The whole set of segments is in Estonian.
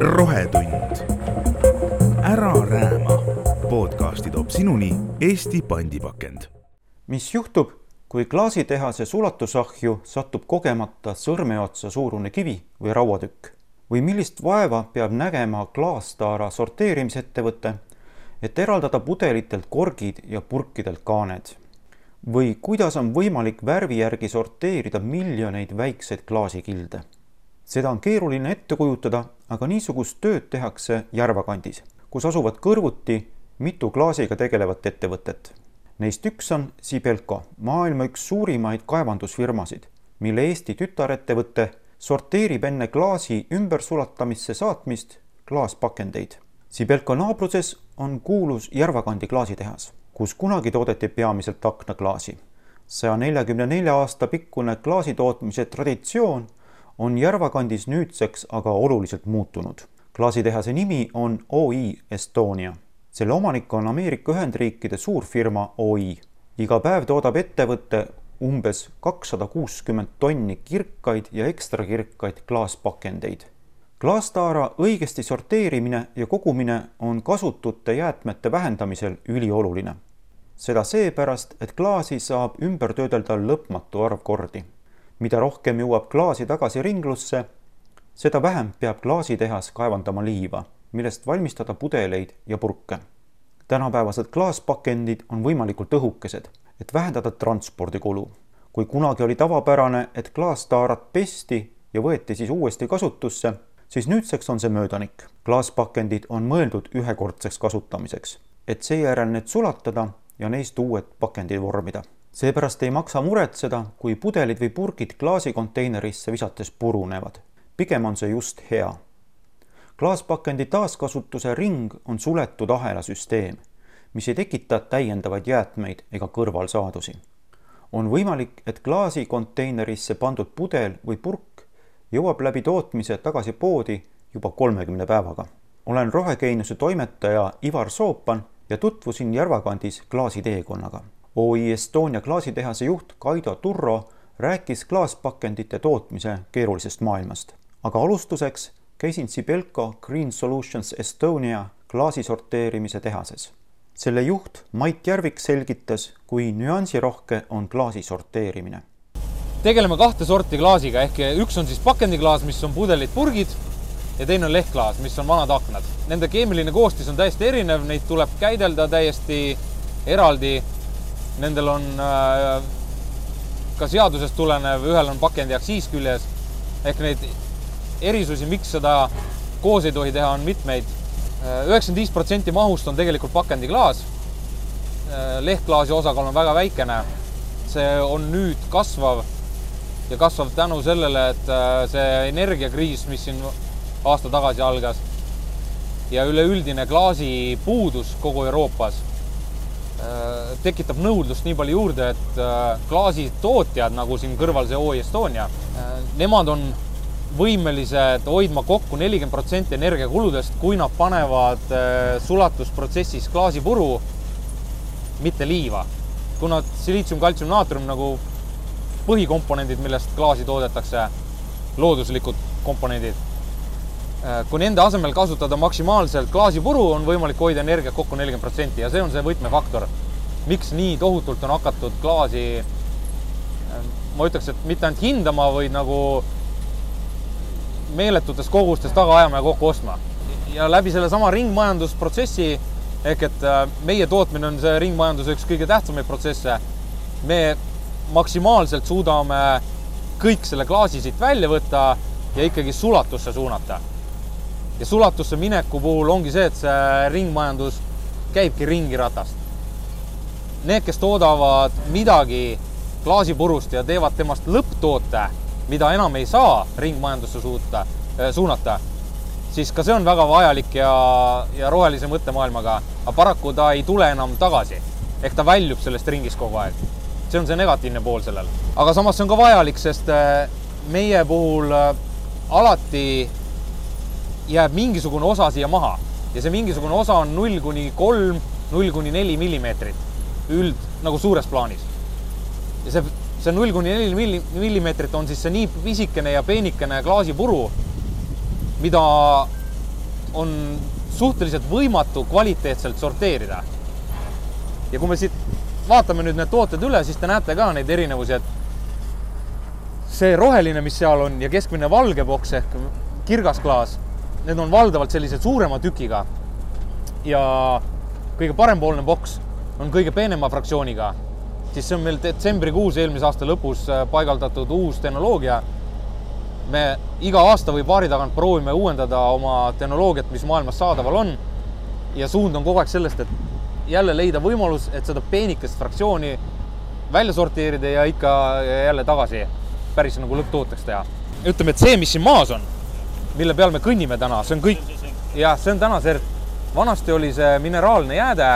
rohetund. ära rääma. podcasti toob sinuni Eesti pandipakend. mis juhtub, kui klaasitehase sulatusahju satub kogemata sõrmeotsa suurune kivi või rauatükk või millist vaeva peab nägema klaastaara sorteerimisettevõte, et eraldada pudelitelt korgid ja purkidelt kaaned või kuidas on võimalik värvi järgi sorteerida miljoneid väikseid klaasikilde. seda on keeruline ette kujutada, aga niisugust tööd tehakse Järvakandis, kus asuvad kõrvuti mitu klaasiga tegelevat ettevõtet. Neist üks on Sibelco, maailma üks suurimaid kaevandusfirmasid, mille Eesti tütarettevõte sorteerib enne klaasi ümbersulatamisse saatmist klaaspakendeid. Sibelco naabruses on kuulus Järvakandi klaasitehas kus kunagi toodeti peamiselt aknaklaasi. saja neljakümne nelja aasta pikkune klaasitootmise traditsioon on Järvakandis nüüdseks aga oluliselt muutunud. klaasitehase nimi on OI Estonia. selle omanik on Ameerika Ühendriikide suurfirma OI. iga päev toodab ettevõte umbes kakssada kuuskümmend tonni kirkaid ja ekstrakirkaid klaaspakendeid klaastaara õigesti sorteerimine ja kogumine on kasutute jäätmete vähendamisel ülioluline seda seepärast, et klaasi saab ümber töödelda lõpmatu arv kordi. mida rohkem jõuab klaasi tagasi ringlusse, seda vähem peab klaasitehas kaevandama liiva, millest valmistada pudeleid ja purke. tänapäevased klaaspakendid on võimalikult õhukesed, et vähendada transpordikulu. kui kunagi oli tavapärane, et klaastaarat pesti ja võeti siis uuesti kasutusse, siis nüüdseks on see möödanik. klaaspakendid on mõeldud ühekordseks kasutamiseks, et seejärel need sulatada ja neist uued pakendid vormida. seepärast ei maksa muretseda, kui pudelid või purgid klaasikonteinerisse visates purunevad. pigem on see just hea. klaaspakendi taaskasutuse ring on suletud ahelasüsteem, mis ei tekita täiendavaid jäätmeid ega kõrvalsaadusi. on võimalik, et klaasikonteinerisse pandud pudel või purk jõuab läbi tootmise tagasi poodi juba kolmekümne päevaga. olen rohegeeniuse toimetaja Ivar Soopan ja tutvusin Järvakandis klaasiteekonnaga. OI Estonia klaasitehase juht Kaido Turro rääkis klaaspakendite tootmise keerulisest maailmast. aga alustuseks käisin Sibelco Green Solutions Estonia klaasisorteerimise tehases. selle juht Mait Järvik selgitas, kui nüansirohke on klaasi sorteerimine. tegeleme kahte sorti klaasiga, ehk üks on siis pakendiklaas, mis on pudelid, purgid ja teine on lehtklaas, mis on vanad aknad. Nende keemiline koostis on täiesti erinev, neid tuleb käidelda täiesti eraldi. Nendel on äh, ka seadusest tulenev, ühel on pakendi aktsiis küljes ehk neid erisusi, miks seda koos ei tohi teha, on mitmeid. Äh, üheksakümmend viis protsenti mahust on tegelikult pakendiklaas. Äh, lehtklaasi osakaal on väga väikene. see on nüüd kasvav ja kasvav tänu sellele, et see energiakriis, mis siin aasta tagasi algas. ja üleüldine klaasipuudus kogu Euroopas äh, tekitab nõudlust nii palju juurde, et äh, klaasitootjad, nagu siin kõrval see OI Estonia, äh, nemad on võimelised hoidma kokku nelikümmend protsenti energiakuludest, kui nad panevad sulatusprotsessis klaasipuru, mitte liiva. kuna siliitsium, kaltsium, naatrium nagu põhikomponendid, millest klaasi toodetakse, looduslikud komponendid kui nende asemel kasutada maksimaalselt klaasipuru, on võimalik hoida energiat kokku nelikümmend protsenti ja see on see võtmefaktor. miks nii tohutult on hakatud klaasi, äh, ma ütleks, et mitte ainult hindama, vaid nagu meeletutes kogustes taga ajama ja kokku ostma. ja läbi sellesama ringmajandusprotsessi ehk et äh, meie tootmine on see ringmajanduse üks kõige tähtsamaid protsesse. me maksimaalselt suudame kõik selle klaasi siit välja võtta ja ikkagi sulatusse suunata ja sulatusse mineku puhul ongi see, et see ringmajandus käibki ringi ratast. Need, kes toodavad midagi klaasipurust ja teevad temast lõpptoote, mida enam ei saa ringmajandusse suuta, äh, suunata, siis ka see on väga vajalik ja, ja rohelise mõttemaailmaga, aga paraku ta ei tule enam tagasi. ehk ta väljub sellest ringist kogu aeg. see on see negatiivne pool sellel. aga samas see on ka vajalik, sest äh, meie puhul äh, alati jääb mingisugune osa siia maha ja see mingisugune osa on null kuni kolm, null kuni neli millimeetrit üld nagu suures plaanis. ja see see null kuni neli milli- millimeetrit on siis see nii pisikene ja peenikene klaasipuru, mida on suhteliselt võimatu kvaliteetselt sorteerida. ja kui me siit vaatame nüüd need tooted üle, siis te näete ka neid erinevusi, et see roheline, mis seal on ja keskmine valge boks ehk kirgas klaas, need on valdavalt sellised suurema tükiga. ja kõige parempoolne boks on kõige peenema fraktsiooniga, siis see on meil detsembrikuus eelmise aasta lõpus äh, paigaldatud uus tehnoloogia. me iga aasta või paari tagant proovime uuendada oma tehnoloogiat, mis maailmas saadaval on. ja suund on kogu aeg sellest, et jälle leida võimalus, et seda peenikest fraktsiooni välja sorteerida ja ikka jälle tagasi päris nagu lõpptooteks teha. ütleme, et see, mis siin maas on, mille peal me kõnnime täna, see on kõik, jah, see on täna see, vanasti oli see mineraalne jääde,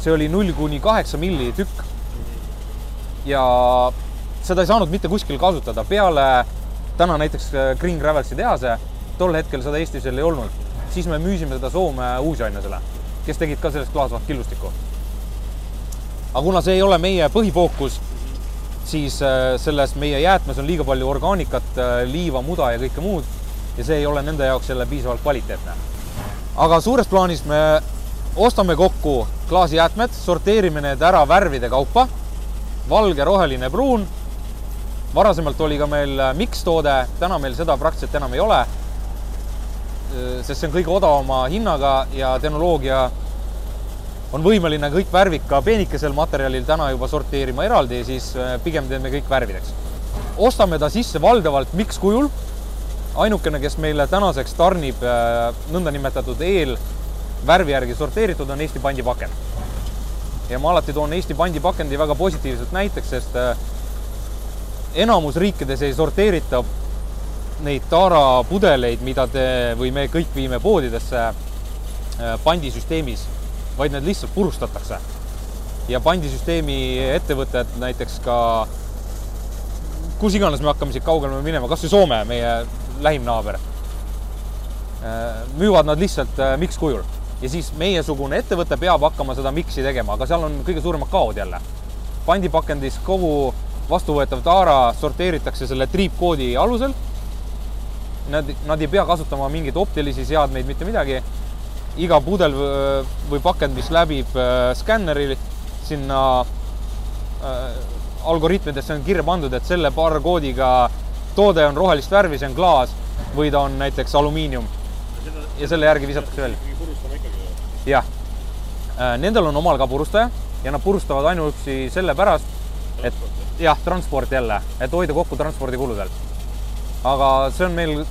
see oli null kuni kaheksa milli tükk. ja seda ei saanud mitte kuskil kasutada, peale täna näiteks äh, Green Gravelsi tehase, tol hetkel seda Eestis veel ei olnud, siis me müüsime seda Soome uusainlasele, kes tegid ka sellest klaasvat killustikku. aga kuna see ei ole meie põhifookus, siis äh, selles meie jäätmes on liiga palju orgaanikat, äh, liiva, muda ja kõike muud ja see ei ole nende jaoks jälle piisavalt kvaliteetne. aga suures plaanis me ostame kokku klaasijäätmed, sorteerime need ära värvide kaupa, valge, roheline, pruun. varasemalt oli ka meil mikstoode, täna meil seda praktiliselt enam ei ole. sest see on kõige odavama hinnaga ja tehnoloogia on võimeline kõik värvid ka peenikesel materjalil täna juba sorteerima eraldi, siis pigem teeme kõik värvideks. ostame ta sisse valdavalt mikskujul. Ainukene, kes meile tänaseks tarnib nõndanimetatud eelvärvi järgi sorteeritud, on Eesti pandipakend. ja ma alati toon Eesti pandipakendi väga positiivselt näiteks, sest enamus riikides ei sorteerita neid Taara pudeleid, mida te või me kõik viime poodidesse pandisüsteemis vaid need lihtsalt purustatakse. ja pandisüsteemi ettevõtted näiteks ka, kus iganes me hakkame siit kaugemale minema, kasvõi Soome, meie lähim naaber, müüvad nad lihtsalt mikskujul ja siis meiesugune ettevõte peab hakkama seda miksi tegema, aga seal on kõige suuremad kaod jälle. pandipakendis kogu vastuvõetav taara sorteeritakse selle triipkoodi alusel. Nad, nad ei pea kasutama mingeid optilisi seadmeid, mitte midagi iga pudel või pakend, mis läbib skänneri, sinna äh, algoritmidesse on kirja pandud, et selle barkoodiga toode on rohelist värvi, see on klaas või ta on näiteks alumiinium. ja selle järgi visatakse välja. jah, nendel on omal ka purustaja ja nad purustavad ainuüksi sellepärast, et jah, transport jälle, et hoida kokku transpordikuludel. aga see on meil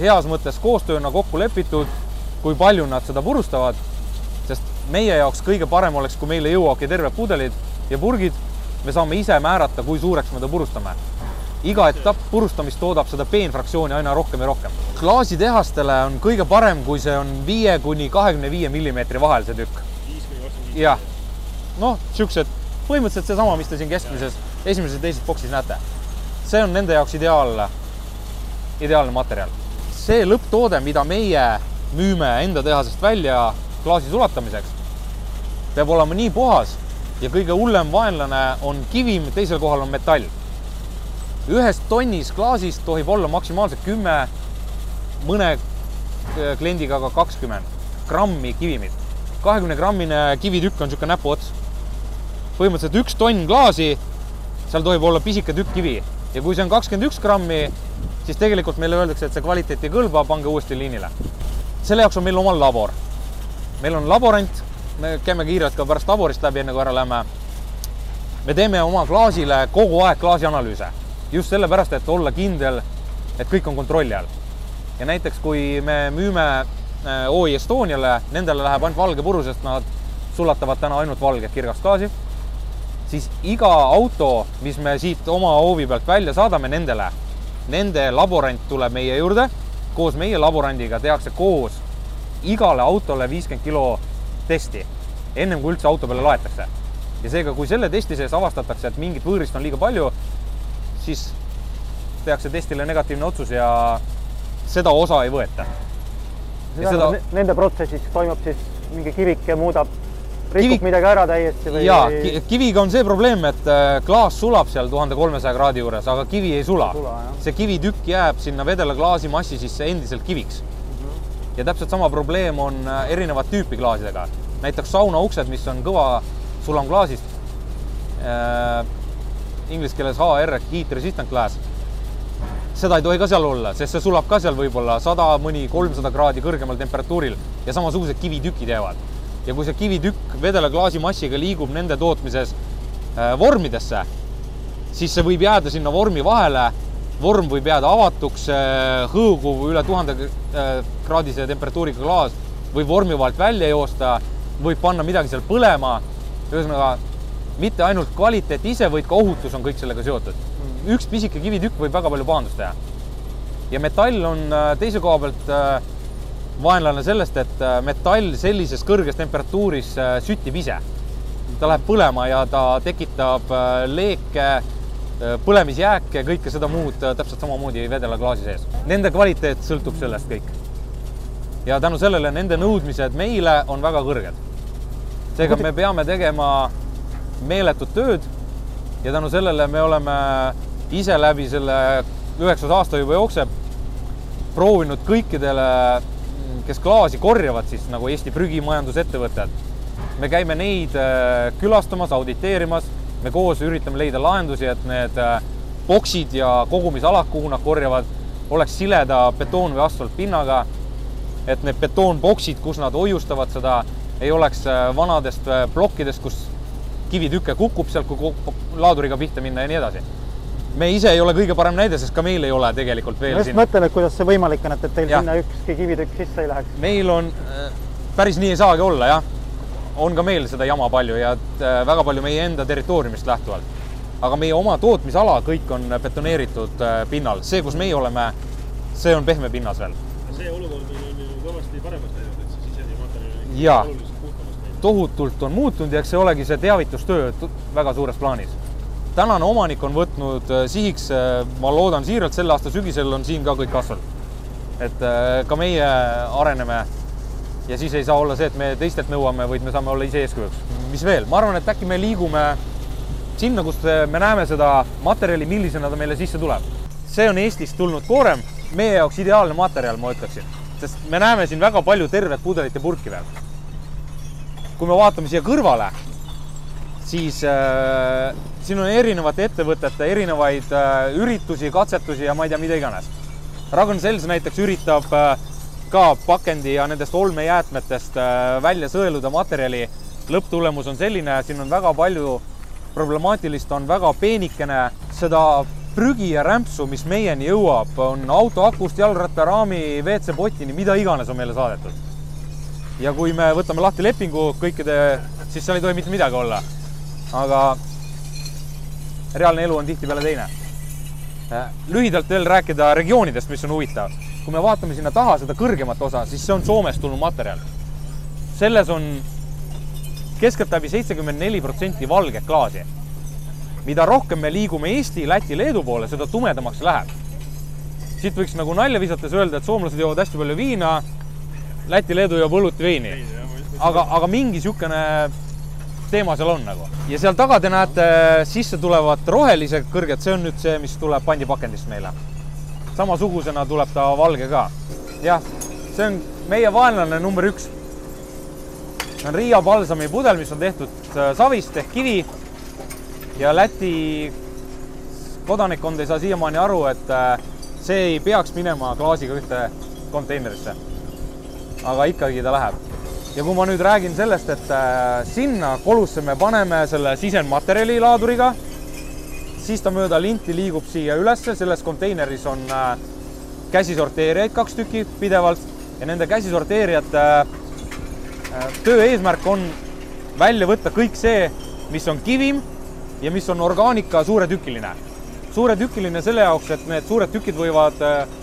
heas mõttes koostööna kokku lepitud kui palju nad seda purustavad, sest meie jaoks kõige parem oleks, kui meile jõuavadki terved pudelid ja purgid, me saame ise määrata, kui suureks me ta purustame. Iga etapp purustamist toodab seda peenfraktsiooni aina rohkem ja rohkem. klaasitehastele on kõige parem, kui see on viie kuni kahekümne viie millimeetri vahel, see tükk. jah, noh, siuksed, põhimõtteliselt seesama, mis te siin keskmises, esimeses ja teises boksis näete. see on nende jaoks ideaalne, ideaalne materjal. see lõpptoode, mida meie müüme enda tehasest välja klaasi sulatamiseks, peab olema nii puhas ja kõige hullem vaenlane on kivim, teisel kohal on metall. Ühes tonnis klaasist tohib olla maksimaalselt kümme, mõne kliendiga ka kakskümmend grammi kivimit. kahekümne grammine kivitükk on niisugune näpuots. põhimõtteliselt üks tonn klaasi, seal tohib olla pisike tükk kivi ja kui see on kakskümmend üks grammi, siis tegelikult meile öeldakse, et see kvaliteet ei kõlba, pange uuesti liinile selle jaoks on meil omal labor. meil on laborant, me käime kiirelt ka pärast laborist läbi, enne kui ära lähme. me teeme oma klaasile kogu aeg klaasianalüüse, just sellepärast, et olla kindel, et kõik on kontrolli all. ja näiteks, kui me müüme OI Estoniale, nendele läheb ainult valge puru, sest nad sulatavad täna ainult valget kirgast klaasi, siis iga auto, mis me siit oma hoovi pealt välja saadame nendele, nende laborant tuleb meie juurde koos meie laborandiga tehakse koos igale autole viiskümmend kilo testi, ennem kui üldse auto peale laetakse. ja seega, kui selle testi sees avastatakse, et mingit võõrist on liiga palju, siis tehakse testile negatiivne otsus ja seda osa ei võeta. see tähendab, nende protsessis toimub siis mingi kivike muudab rikub Kivi- midagi ära täiesti või? ja ki- kiviga on see probleem, et äh, klaas sulab seal tuhande kolmesaja kraadi juures, aga kivi ei sula, sula, see kivitükk jääb sinna vedela klaasimassi sisse endiselt kiviks ja täpselt sama probleem on äh, erinevat tüüpi klaasidega. näiteks saunauksed, mis on kõva sulamklaasist äh,, inglise keeles HR ehk heat resistant glass. seda ei tohi ka seal olla, sest see sulab ka seal võib-olla sada mõni kolmsada kraadi kõrgemal temperatuuril ja samasugused kivitükid jäävad. ja kui see kivitükk vedela klaasimassiga liigub nende tootmises äh, vormidesse, siis see võib jääda sinna vormi vahele. vorm võib jääda avatuks, hõõguv üle tuhande äh, kraadise temperatuuriga klaas võib vormi vahelt välja joosta, võib panna midagi seal põlema. ühesõnaga mitte ainult kvaliteet ise, vaid ka ohutus on kõik sellega seotud. üks pisike kivitükk võib väga palju pahandust teha. ja metall on äh, teise koha pealt äh, vaenlane sellest, et äh, metall sellises kõrges temperatuuris süttib ise. ta läheb põlema ja ta tekitab leeke, põlemisjääke, kõike seda muud täpselt samamoodi vedela klaasi sees. Nende kvaliteet sõltub sellest kõik. ja tänu sellele nende nõudmised meile on väga kõrged. seega me peame tegema meeletut tööd ja tänu sellele me oleme ise läbi selle üheksas aasta juba jookseb proovinud kõikidele, kes klaasi korjavad siis nagu Eesti prügimajandusettevõtted. me käime neid äh, külastamas, auditeerimas, me koos üritame leida lahendusi, et need äh, boksid ja kogumisalad, kuhu nad korjavad, oleks sileda betoon või asfaltpinnaga. et need betoonboksid, kus nad hoiustavad seda, ei oleks äh, vanadest plokkidest, kus kivitükke kukub sealt, kui laaduriga pihta minna ja nii edasi. me ise ei ole kõige parem näide, sest ka meil ei ole tegelikult ma veel just siin, mõtlen, et kuidas see võimalik on, et, et teil Jah. sinna ükski kivitükk sisse ei läheks. meil on, päris nii ei saagi olla jah. on ka meil seda jama palju ja äh, väga palju meie enda territooriumist lähtuvalt. aga meie oma tootmisala kõik on betoneeritud äh, pinnal, see, kus meie oleme, see on pehme pinnas veel. see olukord on, ju kõvasti paremaks läinud, et see sisendmaterjal on Jaa. oluliselt. Tohutult on muutunud ja eks see olegi see teavitustöö tu- väga suures plaanis. tänane omanik on võtnud äh, sihiks, ma loodan siiralt, selle aasta sügisel on siin ka kõik asfalt. et äh, ka meie areneme ja siis ei saa olla see, et me teistelt nõuame, vaid me saame olla ise eeskujuks. mis veel, ma arvan, et äkki me liigume sinna, kus me näeme seda materjali, millisena ta meile sisse tuleb. see on Eestist tulnud koorem, meie jaoks ideaalne materjal, ma ütleksin, sest me näeme siin väga palju tervet pudelite purki veel kui me vaatame siia kõrvale, siis äh, siin on erinevate ettevõtete erinevaid äh, üritusi, katsetusi ja ma ei tea, mida iganes. Ragn Sells näiteks üritab äh, ka pakendi ja nendest olmejäätmetest äh, välja sõeluda materjali. lõpptulemus on selline, siin on väga palju problemaatilist, on väga peenikene seda prügi ja rämpsu, mis meieni jõuab, on auto akust jalgrattaraami, WC-potini, mida iganes on meile saadetud ja kui me võtame lahti lepingu kõikide, siis seal ei tohi mitte midagi olla. aga reaalne elu on tihtipeale teine. lühidalt veel rääkida regioonidest, mis on huvitav. kui me vaatame sinna taha seda kõrgemat osa, siis see on Soomest tulnud materjal. selles on keskeltläbi seitsekümmend neli protsenti valget klaasi. mida rohkem me liigume Eesti, Läti, Leedu poole, seda tumedamaks läheb. siit võiks nagu nalja visates öelda, et soomlased joovad hästi palju viina Läti, Leedu joob õlut veini. aga, aga mingi niisugune teema seal on nagu. ja seal taga te näete sisse tulevat rohelise kõrget, see on nüüd see, mis tuleb pandipakendist meile. samasugusena tuleb ta valge ka. jah, see on meie vaenlane number üks. see on Riia palsami pudel, mis on tehtud äh, savist ehk kivi. ja Läti kodanikkond ei saa siiamaani aru, et äh, see ei peaks minema klaasiga ühte konteinerisse aga ikkagi ta läheb. ja kui ma nüüd räägin sellest, et äh, sinna kolusse me paneme selle sisendmaterjali laaduriga, siis ta mööda linti liigub siia ülesse, selles konteineris on äh, käsisorteerijaid kaks tükki pidevalt ja nende käsisorteerijate äh, töö eesmärk on välja võtta kõik see, mis on kivim ja mis on orgaanika suuretükiline. suuretükiline selle jaoks, et need suured tükid võivad äh,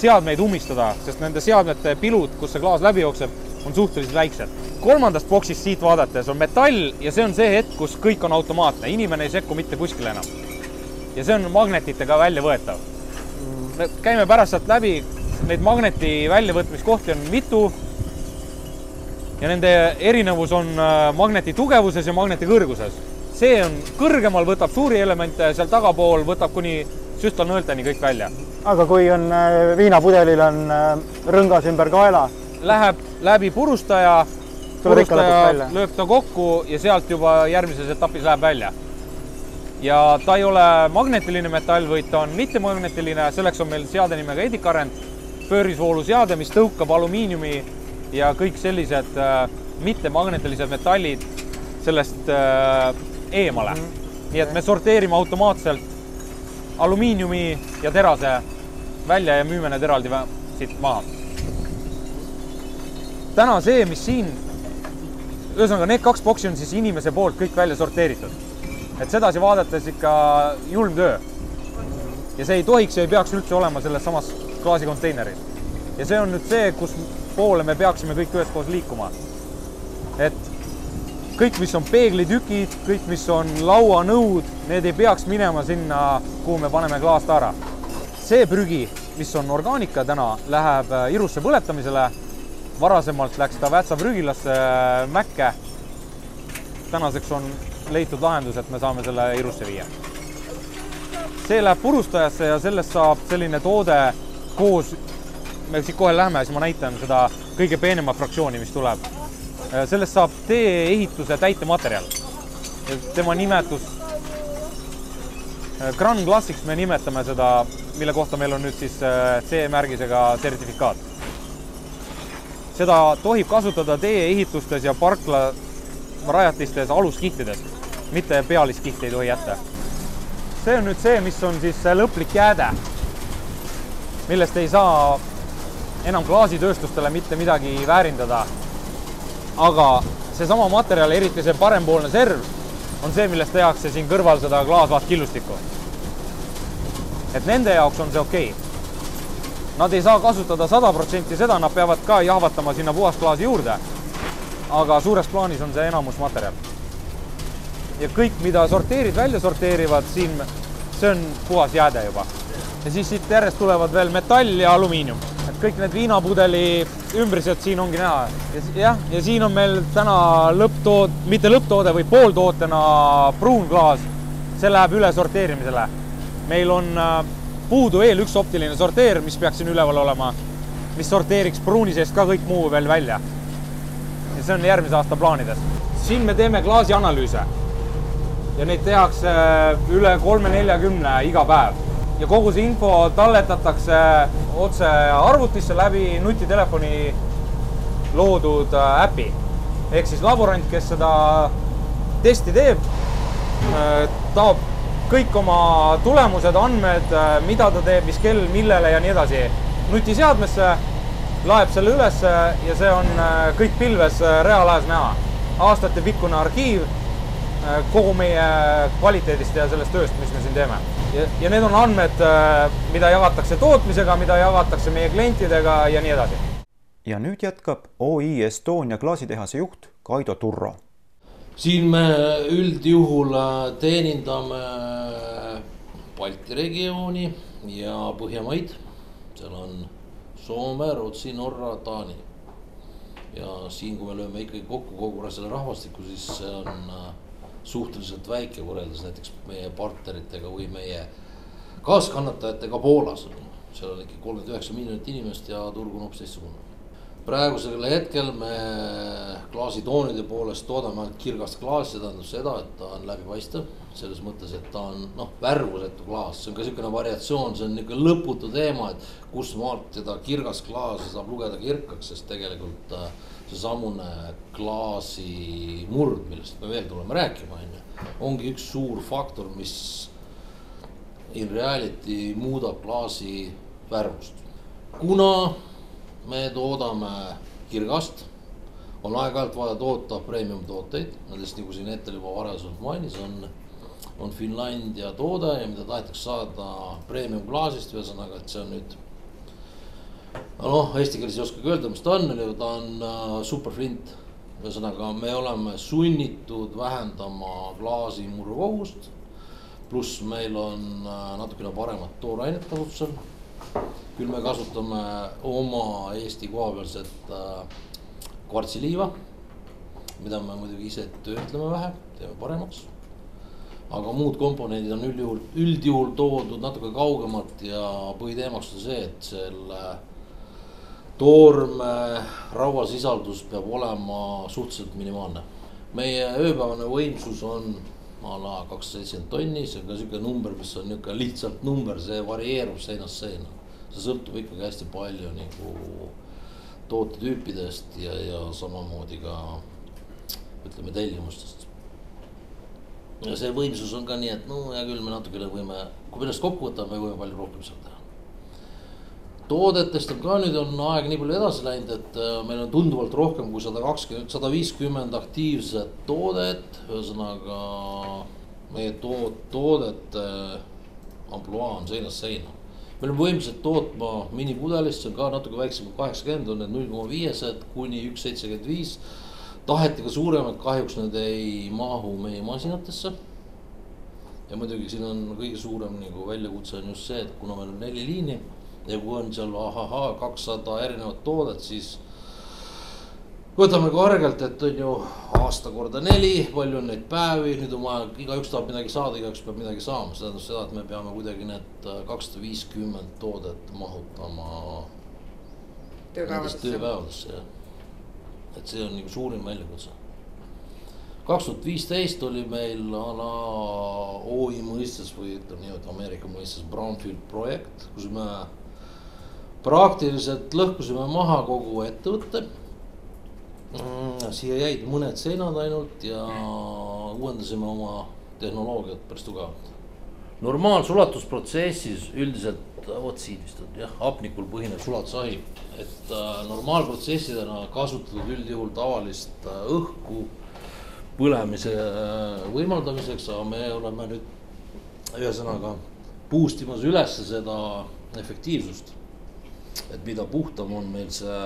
seadmeid ummistada, sest nende seadmete pilud, kus see klaas läbi jookseb, on suhteliselt väiksed. kolmandast boksist siit vaadates on metall ja see on see hetk, kus kõik on automaatne, inimene ei sekku mitte kuskile enam. ja see on magnetitega välja võetav. me käime pärast sealt läbi, neid magneti väljavõtmiskohti on mitu. ja nende erinevus on äh, magneti tugevuses ja magneti kõrguses. see on kõrgemal, võtab suuri elemente, seal tagapool võtab kuni süstlanõelteni kõik välja. Aga kui on äh, viinapudelil on äh, rõngas ümber kaela, Läheb läbi purustaja, purustaja lööb ta kokku ja sealt juba järgmises etapis läheb välja. ja ta ei ole magnetiline metall, vaid ta on mittemagnetiline, selleks on meil seade nimega Edicarent, pöörisvooluseade, mis tõukab alumiiniumi ja kõik sellised äh, mittemagnetilised metallid sellest eemale mm. -hmm. nii et me sorteerime automaatselt alumiiniumi ja terase välja ja müüme need eraldi siit maha. täna see, mis siin, ühesõnaga need kaks boksi on siis inimese poolt kõik välja sorteeritud. et sedasi vaadates ikka julm töö. ja see ei tohiks ja ei peaks üldse olema selles samas klaasikonteineris. ja see on nüüd see, kus poole me peaksime kõik üheskoos liikuma. et kõik, mis on peeglitükid, kõik, mis on lauanõud, need ei peaks minema sinna, kuhu me paneme klaastaara. See prügi, mis on orgaanika täna, läheb äh, irusse põletamisele. varasemalt läks ta Väätsa prügilasse äh, Mäkke. tänaseks on leitud lahendus, et me saame selle irusse viia. see läheb purustajasse ja sellest saab selline toode koos, me siit kohe lähme, siis ma näitan seda kõige peenemat fraktsiooni, mis tuleb sellest saab tee-ehituse täitematerjal. tema nimetus, Grand Classics me nimetame seda, mille kohta meil on nüüd siis äh, C-märgisega sertifikaat. seda tohib kasutada tee-ehitustes ja parklarajatistes aluskihtides, mitte pealiskihti ei tohi jätta. see on nüüd see, mis on siis lõplik jääde, millest ei saa enam klaasitööstustele mitte midagi väärindada aga seesama materjal, eriti see parempoolne serv, on see, millest tehakse siin kõrval seda klaasvaatkillustikku. Et nende jaoks on see okei okay.. Nad ei saa kasutada sada protsenti seda, nad peavad ka jahvatama sinna puhasklaasi juurde. aga suures plaanis on see enamus materjal. ja kõik, mida sorteerid, välja sorteerivad siin, see on puhas jääde juba. ja siis siit järjest tulevad veel metall ja alumiinium et kõik need viinapudeli ümbrised siin ongi näha. jah, ja siin on meil täna lõpptood-, mitte lõpptoode, vaid pooltootena pruunklaas. see läheb üle sorteerimisele. Meil on äh, puudu veel üks optiline sorteer, mis peaks siin üleval olema, mis sorteeriks pruuni seest ka kõik muu veel välja. ja see on järgmise aasta plaanides. siin me teeme klaasianalüüse. ja neid tehakse üle kolme-neljakümne iga päev ja kogu see info talletatakse otse arvutisse läbi nutitelefoni loodud äh, äpi. ehk siis laborant, kes seda testi teeb, taob kõik oma tulemused, andmed, mida ta teeb, mis kell, millele ja nii edasi nutiseadmesse, laeb selle ülesse ja see on äh, kõik pilves äh, reaalajas näha. aastatepikkune arhiiv kogu meie kvaliteedist ja sellest tööst, mis me siin teeme ja, need on andmed, mida jagatakse tootmisega, mida jagatakse meie klientidega ja nii edasi. ja nüüd jätkab OI Estonia klaasitehase juht Kaido Turro. Siin me üldjuhul teenindame Balti regiooni ja Põhjamaid. seal on Soome, Rootsi, Norra, Taani. ja siin, kui me lööme ikkagi kokku kogu selle rahvastiku, siis see on suhteliselt väike võrreldes näiteks meie partneritega või meie kaaskannatajatega Poolas. seal on ikka kolmkümmend üheksa miljonit inimest ja turg on hoopis teistsugune. Praegusel hetkel me klaasitoonide poolest toodame ainult kirgast klaasi, see tähendab seda, et ta on läbipaistev. selles mõttes, et ta on noh, värvusetu klaas, see on ka niisugune variatsioon, see on niisugune lõputu teema, et kust maalt seda kirgast klaasi saab lugeda kirkaks, sest tegelikult äh, seesamune klaasimurd, millest me veel tuleme rääkima, on ju, ongi üks suur faktor, mis in reality muudab klaasi värvust. kuna me toodame kirgast, on aeg-ajalt vaja toota premium tooteid, nendest nagu siin Ethel juba varasemalt mainis, on, on Finlandia toode ja mida tahetakse saada premium klaasist, ühesõnaga, et see on nüüd noh, eesti keeles ei oskagi öelda, mis ta on, ta on äh, superflint. ühesõnaga, me oleme sunnitud vähendama klaasi murukogust. pluss meil on äh, natukene paremat toorainet kasutusel. Küll me kasutame oma Eesti kohapealset äh, kvartsiliiva, mida me muidugi ise töötleme vähe, teeme paremaks. aga muud komponendid on üldjuhul, üldjuhul toodud natuke kaugemalt ja põhiteemaks on see, et selle toorme rauasisaldus peab olema suhteliselt minimaalne. meie ööpäevane võimsus on a la kakssada seitsekümmend tonni, see on ka sihuke number, mis on nihuke lihtsalt number, see varieerub seinast seina. See sõltub ikkagi hästi palju nagu tootetüüpidest ja, ja samamoodi ka ütleme tellimustest. ja see võimsus on ka nii, et no hea küll, me natukene võime, kui me ennast kokku võtame, me võime palju rohkem seal teha toodetest on ka nüüd on aeg nii palju edasi läinud, et äh, meil on tunduvalt rohkem kui sada kakskümmend, sada viiskümmend aktiivset toodet, ühesõnaga meie to-, toodete ampluaa on seinast seina. Me oleme võimsad tootma minipudelist, see on ka natuke väiksem kui kaheksakümmend, on need null koma viiesed kuni üks seitsekümmend viis. taheti ka suuremad, kahjuks need ei mahu meie masinatesse. ja muidugi siin on kõige suurem nagu väljakutse on just see, et kuna meil on neli liini ja kui on seal ahahhaa kakssada erinevat toodet, siis võtame kargelt, et on ju aasta korda neli, palju on neid päevi, nüüd on vaja, igaüks tahab midagi saada, igaüks peab midagi saama, see tähendab seda, et me peame kuidagi need kakssada viiskümmend toodet mahutama. Nendest tööpäevadesse jah, et see on nagu suurim väljakutse. kaks tuhat viisteist oli meil a la OI mõistes või ütleme niimoodi Ameerika mõistes brownfield projekt, kus me praktiliselt lõhkusime maha kogu ettevõtte. Mm, siia jäid mõned seinad ainult ja uuendasime oma tehnoloogiat päris tugevalt. normaalsulatusprotsessis üldiselt, vot siin vist on jah, hapnikul põhinev sulatusahi, et äh, normaalprotsessidena kasutatud üldjuhul tavalist äh, õhku põlemise äh, võimaldamiseks, aga me oleme nüüd ühesõnaga boost imas ülesse seda efektiivsust et mida puhtam on meil see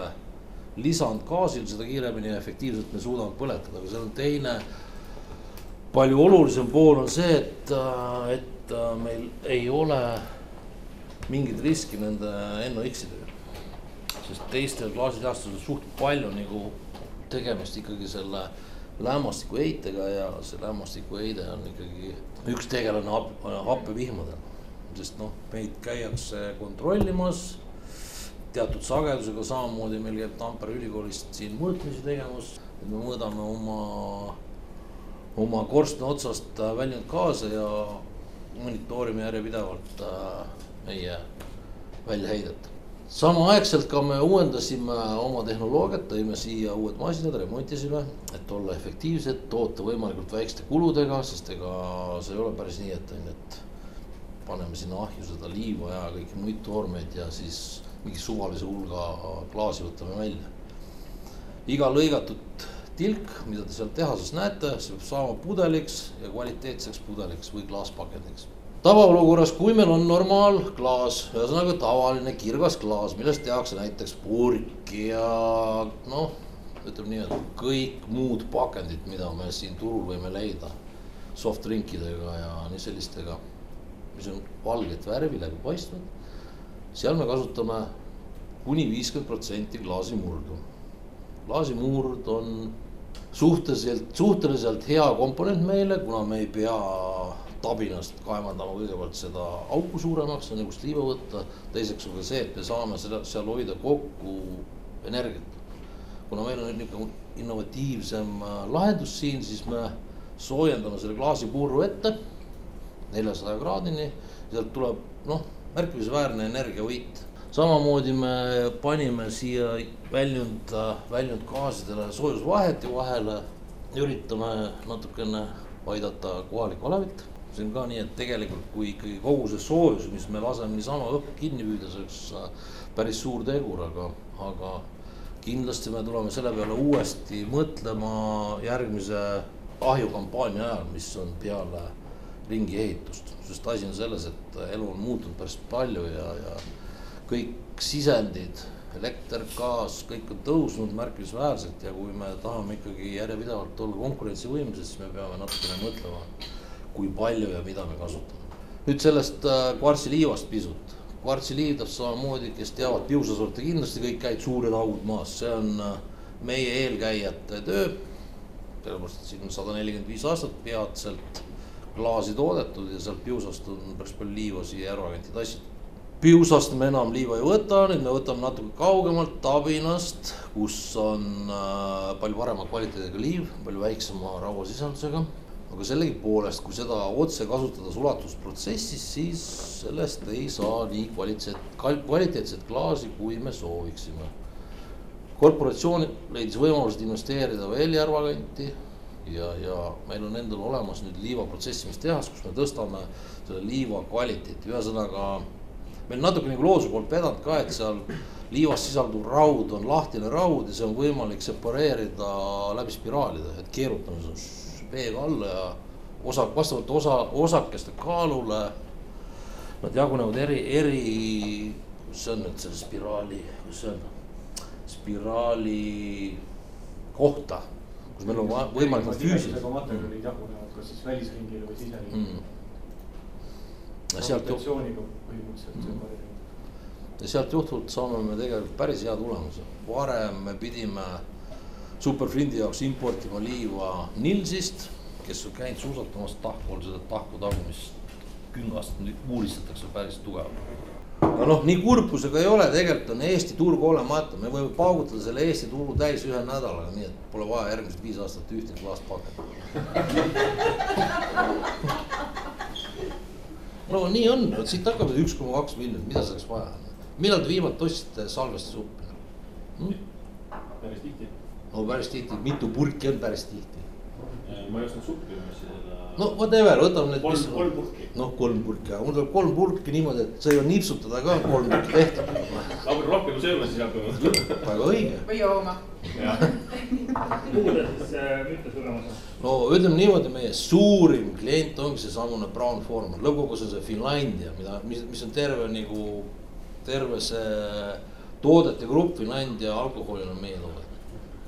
lisand gaasil, seda kiiremini ja efektiivselt me suudame põletada, aga seal on teine. palju olulisem pool on see, et, et meil ei ole mingit riski nende NOx-idega. sest teistel klaasitehastel on suht palju nagu tegemist ikkagi selle lämmastiku heitega ja see lämmastiku heide on ikkagi üks tegelane happevihmadel. sest noh, meid käiakse kontrollimas teatud sagedusega, samamoodi meil käib Tampere ülikoolist siin mõõtmisi tegemas, et me mõõdame oma, oma korstna otsast väljunud gaase ja monitoorime järjepidevalt äh, meie väljaheidet. samaaegselt ka me uuendasime oma tehnoloogiat, tõime siia uued masinad, remontisime, et olla efektiivsed, toota võimalikult väikeste kuludega, sest ega see ei ole päris nii, et on ju, et paneme sinna ahju seda liiva ja kõiki muid toormeid ja siis mingi suvalise hulga klaasi võtame välja. iga lõigatud tilk, mida te seal tehases näete, see peab saama pudeliks ja kvaliteetseks pudeliks või klaaspakendiks. tavaolukorras, kui meil on normaalklaas, ühesõnaga tavaline kirgas klaas, millest tehakse näiteks purk ja noh, ütleme nii, et kõik muud pakendid, mida me siin turul võime leida soft drinkidega ja nii sellistega, mis on valget värvi, läbipaistvad seal me kasutame kuni viiskümmend protsenti klaasimurdu. klaasimurd on suhteliselt, suhteliselt hea komponent meile, kuna me ei pea tabinast kaevandama kõigepealt seda auku suuremaks, enne kust liiva võtta. teiseks on ka see, et me saame seda seal hoida kokku energiat. kuna meil on nüüd niisugune innovatiivsem äh, lahendus siin, siis me soojendame selle klaasipurru ette neljasaja kraadini, sealt tuleb noh märkimisväärne energiavõit. samamoodi me panime siia väljunud, väljunud gaasidele soojusvaheti vahele, üritame natukene aidata kohalikku alevit. see on ka nii, et tegelikult kui ikkagi kogu see soojus, mis me laseme niisama õhku kinni püüda, see oleks päris suur tegur, aga, aga kindlasti me tuleme selle peale uuesti mõtlema järgmise ahjukampaania ajal, mis on peale ringiehitust, sest asi on selles, et elu on muutunud päris palju ja, ja kõik sisendid, elekter, gaas, kõik on tõusnud märkimisväärselt ja kui me tahame ikkagi järjepidevalt olla konkurentsivõimelised, siis me peame natukene mõtlema, kui palju ja mida me kasutame. nüüd sellest äh, kvartsiliivast pisut. kvartsiliiv täpselt samamoodi, kes teavad piusasorte kindlasti kõik käid suured augud maas, see on äh, meie eelkäijate töö, sellepärast et siin on sada nelikümmend viis aastat peatselt klaasi toodetud ja sealt Piusast on päris palju liiva siia Järvakanti tassitud. Piusast me enam liiva ei võta, nüüd me võtame natuke kaugemalt Tabinast, kus on äh, palju parema kvaliteediga liiv, palju väiksema rauasisaldusega. aga sellegipoolest, kui seda otse kasutada sulatusprotsessis, siis sellest ei saa nii kvaliteet, kvaliteetset klaasi, kui me sooviksime. korporatsioon leidis võimalused investeerida veel Järvakanti ja, ja meil on endal olemas nüüd liiva protsessimistehas, kus me tõstame selle liiva kvaliteeti, ühesõnaga meil natuke nagu looduse poolt vedanud ka, et seal liivas sisalduv raud on lahtine raud ja see on võimalik separeerida läbi spiraalide, et keerutame veega alla ja osa, vastavalt osa, osakeste kaalule. Nad jagunevad eri, eri, mis see on nüüd selle spiraali, kuidas see on, spiraali kohta, kus meil on võimalik füüsiliselt. materjalid jagunevad kas siis välisringile või siseringi mm sealt põhimõtteliselt sealt juhtuvalt saame me tegelikult päris hea tulemuse, varem me pidime Superflindi jaoks importima liiva Nilsist, kes on käinud suusatamas tahku seda tahku tagumist küngast uuristatakse päris tugevalt. Aga noh, nii ka ei ole, tegelikult on Eesti turg olematu, me võime paugutada selle Eesti turu täis ühe nädalaga, nii et pole vaja järgmised viis aastat ühtegi klaast pakendada no nii on, vot siit hakkab üks koma kaks miljonit, mida selleks vaja on? millal te viimati ostsite salvestisuppi hm?? päris tihti. no päris tihti, mitu purki on päris tihti? Ma ei ostnud suppi, ma ostsin seda. no whatever, võtame need. kolm, kolm purki. noh, kolm purki, aga mul tuleb kolm purki niimoodi, et sa ei jõua nipsutada ka kolm tükki tehtud. aga rohkem sööma siis hakkama. väga õige. või jooma. kuhu te siis müüte tulemas? no ütleme niimoodi, meie suurim klient ongi seesamune Brown Forman, lõppkokkuvõttes on see Finlandia, mida, mis, mis on terve nagu, terve see toodete grupp Finlandia alkoholil on meie toode.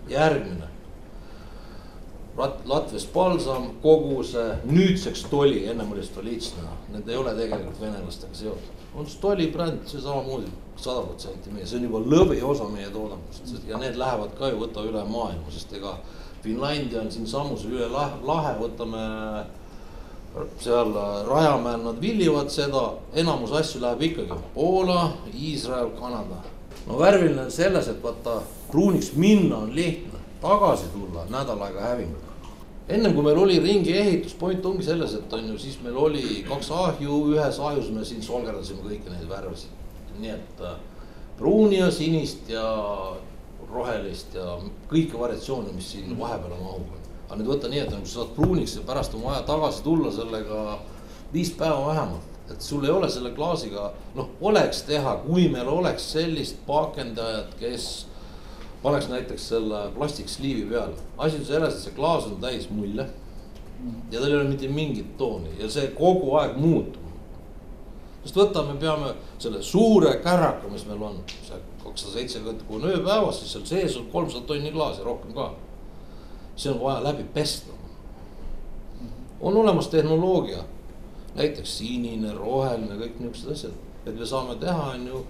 järgmine. Lat-, Latvias Balsam, koguse, nüüdseks Toli, ennem oli Stolitsna, need ei ole tegelikult venelastega seotud. on Stoli bränd, see samamoodi sada protsenti meie, see on juba lõviosa meie toodangust. Ja need lähevad ka ju võta üle maailma, sest ega Finlandia on siinsamus üle lahe, lahe, võtame seal Rajamäel nad villivad seda, enamus asju läheb ikkagi Poola, Iisrael, Kanada. no värviline on selles, et vaata pruuniks minna on lihtne, tagasi tulla nädal aega hävinguga. ennem kui meil oli ringi ehitus, point ongi selles, et on ju, siis meil oli kaks ahju, ühes ahjus me siin solgerdasime kõiki neid värvisid. nii et pruuni ja sinist ja rohelist ja kõiki variatsioone, mis siin vahepeal mahub. aga nüüd võta nii, et kui sa saad pruuniks ja pärast on vaja tagasi tulla sellega viis päeva vähemalt, et sul ei ole selle klaasiga, noh, oleks teha, kui meil oleks sellist pakendajat, kes paneks näiteks selle plastiksliivi peale. asi on selles, et see klaas on täis mulle ja tal ei ole mitte mingit tooni ja see kogu aeg muutub. sest võta, me peame selle suure kärraka, mis meil on, see kakssada seitsekümmend, on ööpäevas, siis seal sees on kolmsada tonni klaasi, rohkem ka. see on vaja läbi pesta. on olemas tehnoloogia, näiteks sinine, roheline, kõik niisugused asjad, et me saame teha, on ju.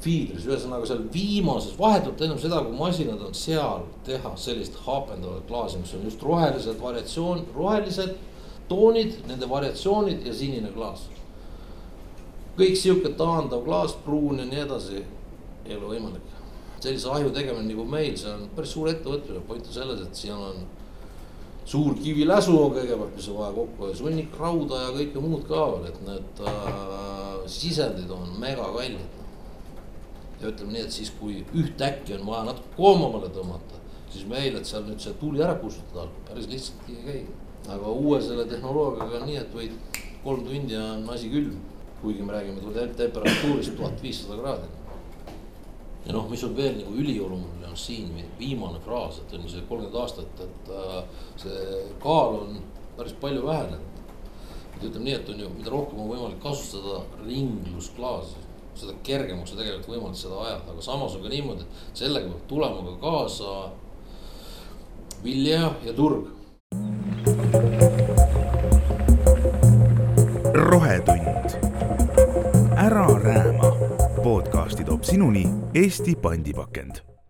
Feedris, ühesõnaga seal viimases, vahetult ennem seda, kui masinad on seal, teha sellist haapendavat klaasi, mis on just rohelised variatsioon, rohelised toonid, nende variatsioonid ja sinine klaas. kõik sihuke taandav klaas, pruun ja nii edasi ei ole võimalik. sellise ahju tegemine nagu meil, see on päris suur ettevõtmine, point on selles, et siin on suur kiviläsu on kõigepealt, mis on vaja kokku ja sunnik rauda ja kõike muud ka veel, et need äh, sisendid on megakallid. Ja ütleme nii, et siis, kui ühtäkki on vaja natuke koomamale tõmmata, siis meil, et seal nüüd see tuli ära kustutada, päris lihtsalt ei käi. aga uue selle tehnoloogiaga on nii, et võid kolm tundi on asi külm, kuigi me räägime temperatuurist tuhat viissada kraadi ja noh, mis on veel nagu ülioluline, on siin viimane fraas, et on see kolmkümmend aastat, et äh, see kaal on päris palju vähenenud. et ütleme nii, et on ju, mida rohkem on võimalik kasutada ringlusklaasi, seda kergemaks on tegelikult võimalik seda ajada, aga samas on ka niimoodi, et sellega peab tulema ka kaasa vilja ja turg. rohetund, ära rääma. Podcasti toob sinuni Eesti pandipakend